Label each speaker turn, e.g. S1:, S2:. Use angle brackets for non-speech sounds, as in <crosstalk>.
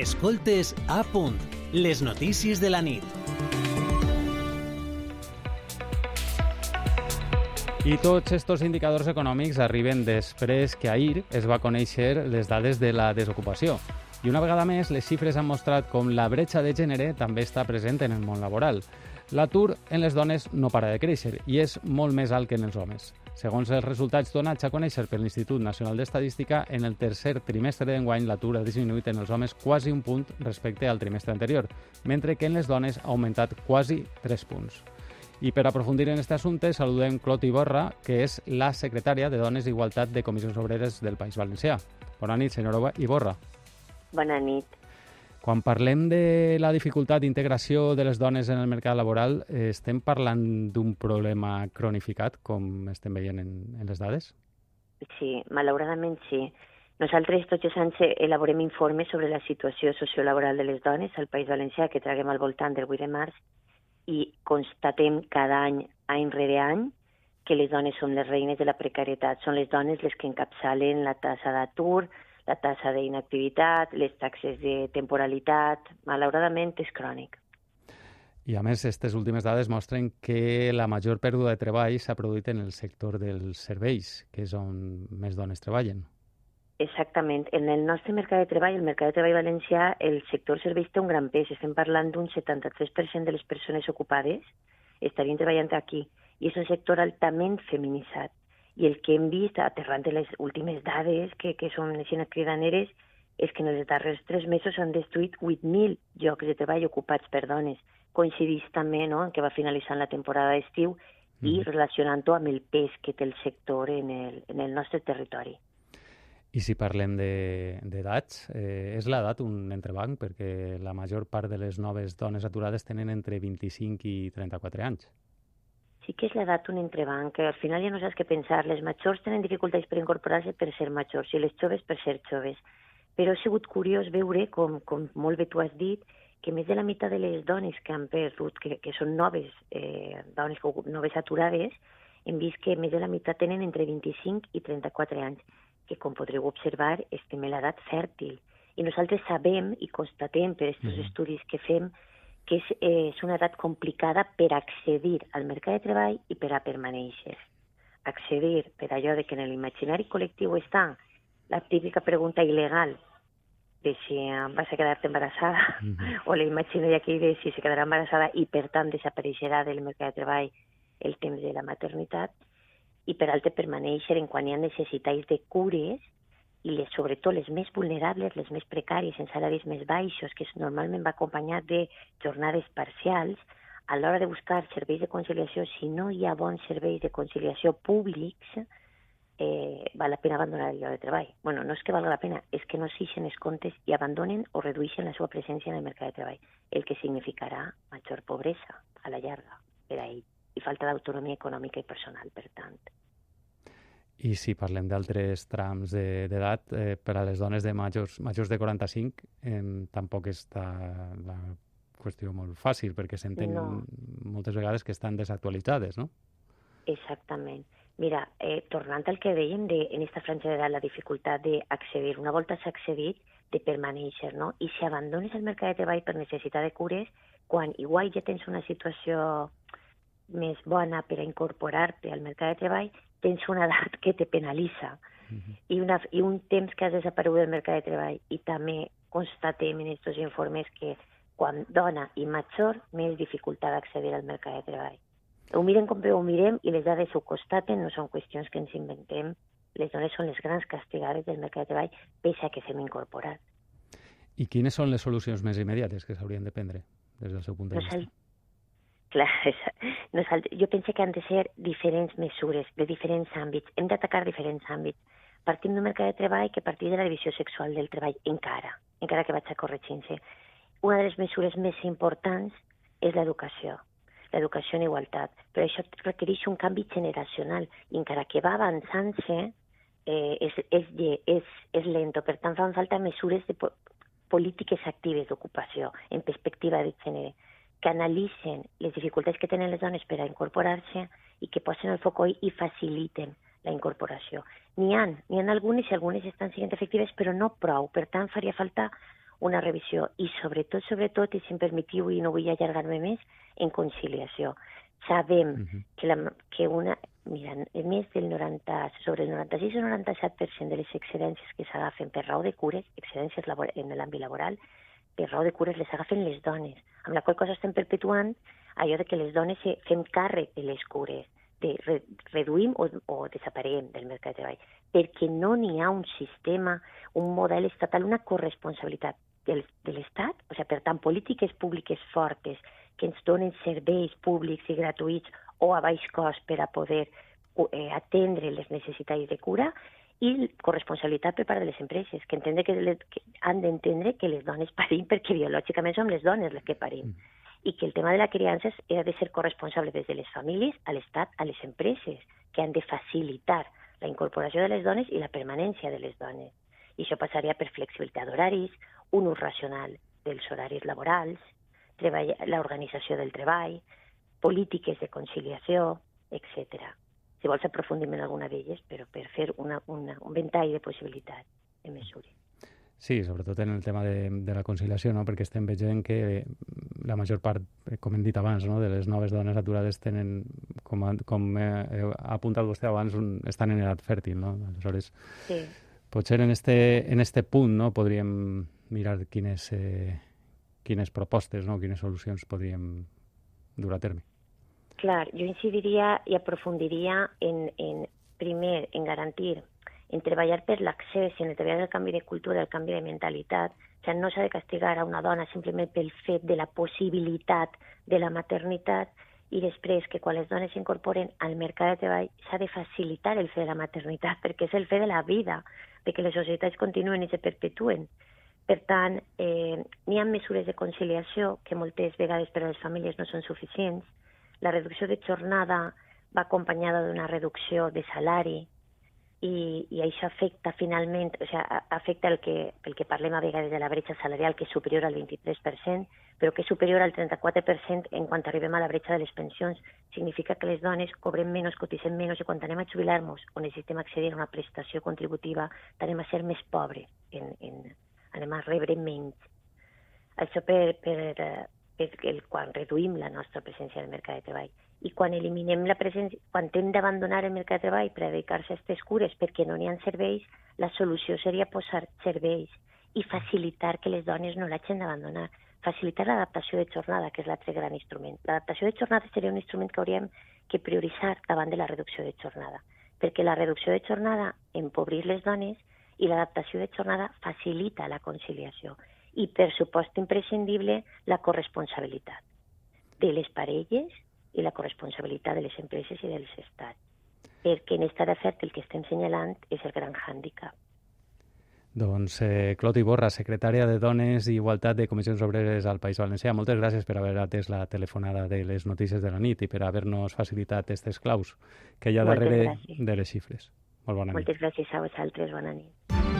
S1: Escoltes a punt, les notícies de la nit.
S2: I tots aquests indicadors econòmics arriben després que ahir es va conèixer les dades de la desocupació. I una vegada més, les xifres han mostrat com la bretxa de gènere també està present en el món laboral. L'atur en les dones no para de créixer i és molt més alt que en els homes. Segons els resultats donats a conèixer per l'Institut Nacional d'Estadística, en el tercer trimestre d'enguany l'atur ha disminuït en els homes quasi un punt respecte al trimestre anterior, mentre que en les dones ha augmentat quasi 3 punts. I per aprofundir en aquest assumpte, saludem Clot Iborra, que és la secretària de Dones i Igualtat de Comissions Obreres del País Valencià. Bona nit, senyora Iborra.
S3: Bona nit.
S2: Quan parlem de la dificultat d'integració de les dones en el mercat laboral, estem parlant d'un problema cronificat, com estem veient en, en les dades?
S3: Sí, malauradament sí. Nosaltres tots els anys elaborem informes sobre la situació sociolaboral de les dones al País Valencià que traguem al voltant del 8 de març i constatem cada any, any rere any, que les dones són les reines de la precarietat. Són les dones les que encapçalen la tassa d'atur, la tassa d'inactivitat, les taxes de temporalitat. Malauradament és crònic.
S2: I a més, aquestes últimes dades mostren que la major pèrdua de treball s'ha produït en el sector dels serveis, que és on més dones treballen.
S3: Exactament. En el nostre mercat de treball, el mercat de treball valencià, el sector serveis té un gran pes. Estem parlant d'un 73% de les persones ocupades estarien treballant aquí. I és un sector altament feminitzat. I el que hem vist, aterrant en les últimes dades, que, que són així cridaneres, és que en els darrers tres mesos s'han destruït 8.000 llocs de treball ocupats per dones. Coincidís també no, en que va finalitzant la temporada d'estiu mm. i relacionant-ho amb el pes que té el sector en el, en el nostre territori.
S2: I si parlem d'edats, de, eh, és l'edat un entrebanc? Perquè la major part de les noves dones aturades tenen entre 25 i 34 anys.
S3: Sí que és l'edat un entrebanc, que al final ja no saps què pensar. Les majors tenen dificultats per incorporar-se per ser majors i les joves per ser joves. Però ha sigut curiós veure, com, com molt bé tu has dit, que més de la meitat de les dones que han perdut, que, que són noves, eh, dones noves aturades, hem vist que més de la meitat tenen entre 25 i 34 anys que, com podreu observar, estem en l'edat fèrtil. I nosaltres sabem i constatem per aquests mm. estudis que fem que és, eh, és una edat complicada per accedir al mercat de treball i per a permanèixer. Accedir per allò de que en l'imaginari col·lectiu està la típica pregunta il·legal de si vas a quedar-te embarassada mm -hmm. o l'imaginari aquí de si se quedarà embarassada i per tant desapareixerà del mercat de treball el temps de la maternitat, i per altre permanèixer en quan hi ha necessitats de cures i les, sobretot les més vulnerables, les més precàries, en salaris més baixos, que normalment va acompanyat de jornades parcials, a l'hora de buscar serveis de conciliació, si no hi ha bons serveis de conciliació públics, eh, val la pena abandonar el lloc de treball. bueno, no és que valga la pena, és que no s'ixen els comptes i abandonen o redueixen la seva presència en el mercat de treball, el que significarà major pobresa a la llarga per a ell i falta d'autonomia econòmica i personal, per tant.
S2: I si parlem d'altres trams d'edat, de, eh, per a les dones de majors, majors de 45 eh, tampoc està la qüestió molt fàcil, perquè s'entén no. moltes vegades que estan desactualitzades, no?
S3: Exactament. Mira, eh, tornant al que dèiem de, en aquesta franja d'edat, la dificultat d'accedir, una volta s'ha accedit, de permanèixer, no? I si abandones el mercat de treball per necessitat de cures, quan igual ja tens una situació més bona per a incorporar-te al mercat de treball, tens una edat que te penalitza uh -huh. i, una, i un temps que has desaparegut del mercat de treball. I també constatem en aquests informes que quan dona i major, més dificultat d'accedir al mercat de treball. Ho mirem com ho mirem i les dades ho constaten, no són qüestions que ens inventem. Les dones són les grans castigades del mercat de treball, pese a que s'hem incorporat.
S2: I quines són les solucions més immediates que s'haurien de prendre des del seu punt de vista?
S3: Clar, <laughs> nosaltres, jo penso que han de ser diferents mesures de diferents àmbits. Hem d'atacar diferents àmbits. Partim d'un mercat de treball que partir de la divisió sexual del treball encara, encara que vaig a corregint-se. Una de les mesures més importants és l'educació, l'educació en igualtat. Però això requereix un canvi generacional i encara que va avançant-se, eh, és, és, és, és lento. Per tant, fan falta mesures de po polítiques actives d'ocupació en perspectiva de gènere que analitzen les dificultats que tenen les dones per a incorporar-se i que posen el foc i faciliten la incorporació. N'hi ha, n'hi ha algunes i algunes estan sent efectives, però no prou. Per tant, faria falta una revisió i sobretot, sobretot, i si em permetiu i no vull allargar-me més, en conciliació. Sabem uh -huh. que, la, que una, mira, més del 90, sobre el 96 o 97% de les excedències que s'agafen per raó de cures, excedències labor, en l'àmbit laboral, per raó de cures les agafen les dones, amb la qual cosa estem perpetuant allò de que les dones fem càrrec de les cures, de re, reduïm o, o desapareguem del mercat de treball, perquè no n'hi ha un sistema, un model estatal, una corresponsabilitat del, de l'Estat, o sigui, per tant, polítiques públiques fortes que ens donen serveis públics i gratuïts o a baix cost per a poder eh, atendre les necessitats de cura i corresponsabilitat per part de les empreses, que, entendre que, les, que han d'entendre que les dones parim perquè biològicament som les dones les que parim. Mm. I que el tema de la criança ha de ser corresponsable des de les famílies, a l'Estat, a les empreses, que han de facilitar la incorporació de les dones i la permanència de les dones. I això passaria per flexibilitat d'horaris, un ús racional dels horaris laborals, l'organització del treball, polítiques de conciliació, etc. Si vols aprofundim en alguna d'elles, però per fer una, una, un ventall de possibilitats de mesures.
S2: Sí, sobretot en el tema de, de la conciliació, no? perquè estem veient que la major part, com hem dit abans, no? de les noves dones aturades tenen, com, com ha apuntat vostè abans, un, estan en edat fèrtil. No? Aleshores, sí. potser en este, en este punt no? podríem mirar quines, eh, quines propostes, no? quines solucions podríem dur a terme.
S3: Clar, jo incidiria i aprofundiria en, en primer, en garantir, en treballar per l'accés en treballar el canvi de cultura, el canvi de mentalitat. O sigui, no s'ha de castigar a una dona simplement pel fet de la possibilitat de la maternitat i després que quan les dones s'incorporen al mercat de treball s'ha de facilitar el fet de la maternitat <laughs> perquè és el fet de la vida, de que les societats continuen i se perpetuen. Per tant, eh, n'hi ha mesures de conciliació que moltes vegades per a les famílies no són suficients. La reducció de jornada va acompanyada d'una reducció de salari i, i això afecta finalment, o sigui, afecta el que, el que parlem a vegades de la bretxa salarial, que és superior al 23%, però que és superior al 34% en quan arribem a la bretxa de les pensions. Significa que les dones cobrem menys, cotitzem menys, i quan anem a jubilar-nos o necessitem accedir a una prestació contributiva, anem a ser més pobres en, en, anem a rebre menys. Això per, per, per el, quan reduïm la nostra presència al mercat de treball. I quan eliminem la presència, quan hem d'abandonar el mercat de treball per dedicar-se a aquestes cures perquè no n'hi ha serveis, la solució seria posar serveis i facilitar que les dones no l'hagin d'abandonar. Facilitar l'adaptació de jornada, que és l'altre gran instrument. L'adaptació de jornada seria un instrument que hauríem que prioritzar davant de la reducció de jornada, perquè la reducció de jornada empobrir les dones i l'adaptació de jornada facilita la conciliació i, per supost imprescindible, la corresponsabilitat de les parelles i la corresponsabilitat de les empreses i dels estats. Perquè en estat fèrtil el que estem senyalant és el gran hàndicap.
S2: Doncs eh, Clot Iborra, secretària de Dones i Igualtat de Comissions Obreres al País Valencià, moltes gràcies per haver atès la telefonada de les notícies de la nit i per haver-nos facilitat aquestes claus que hi ha moltes darrere gràcies. de les xifres. Molt bona
S3: nit. Moltes gràcies a vosaltres, bona nit.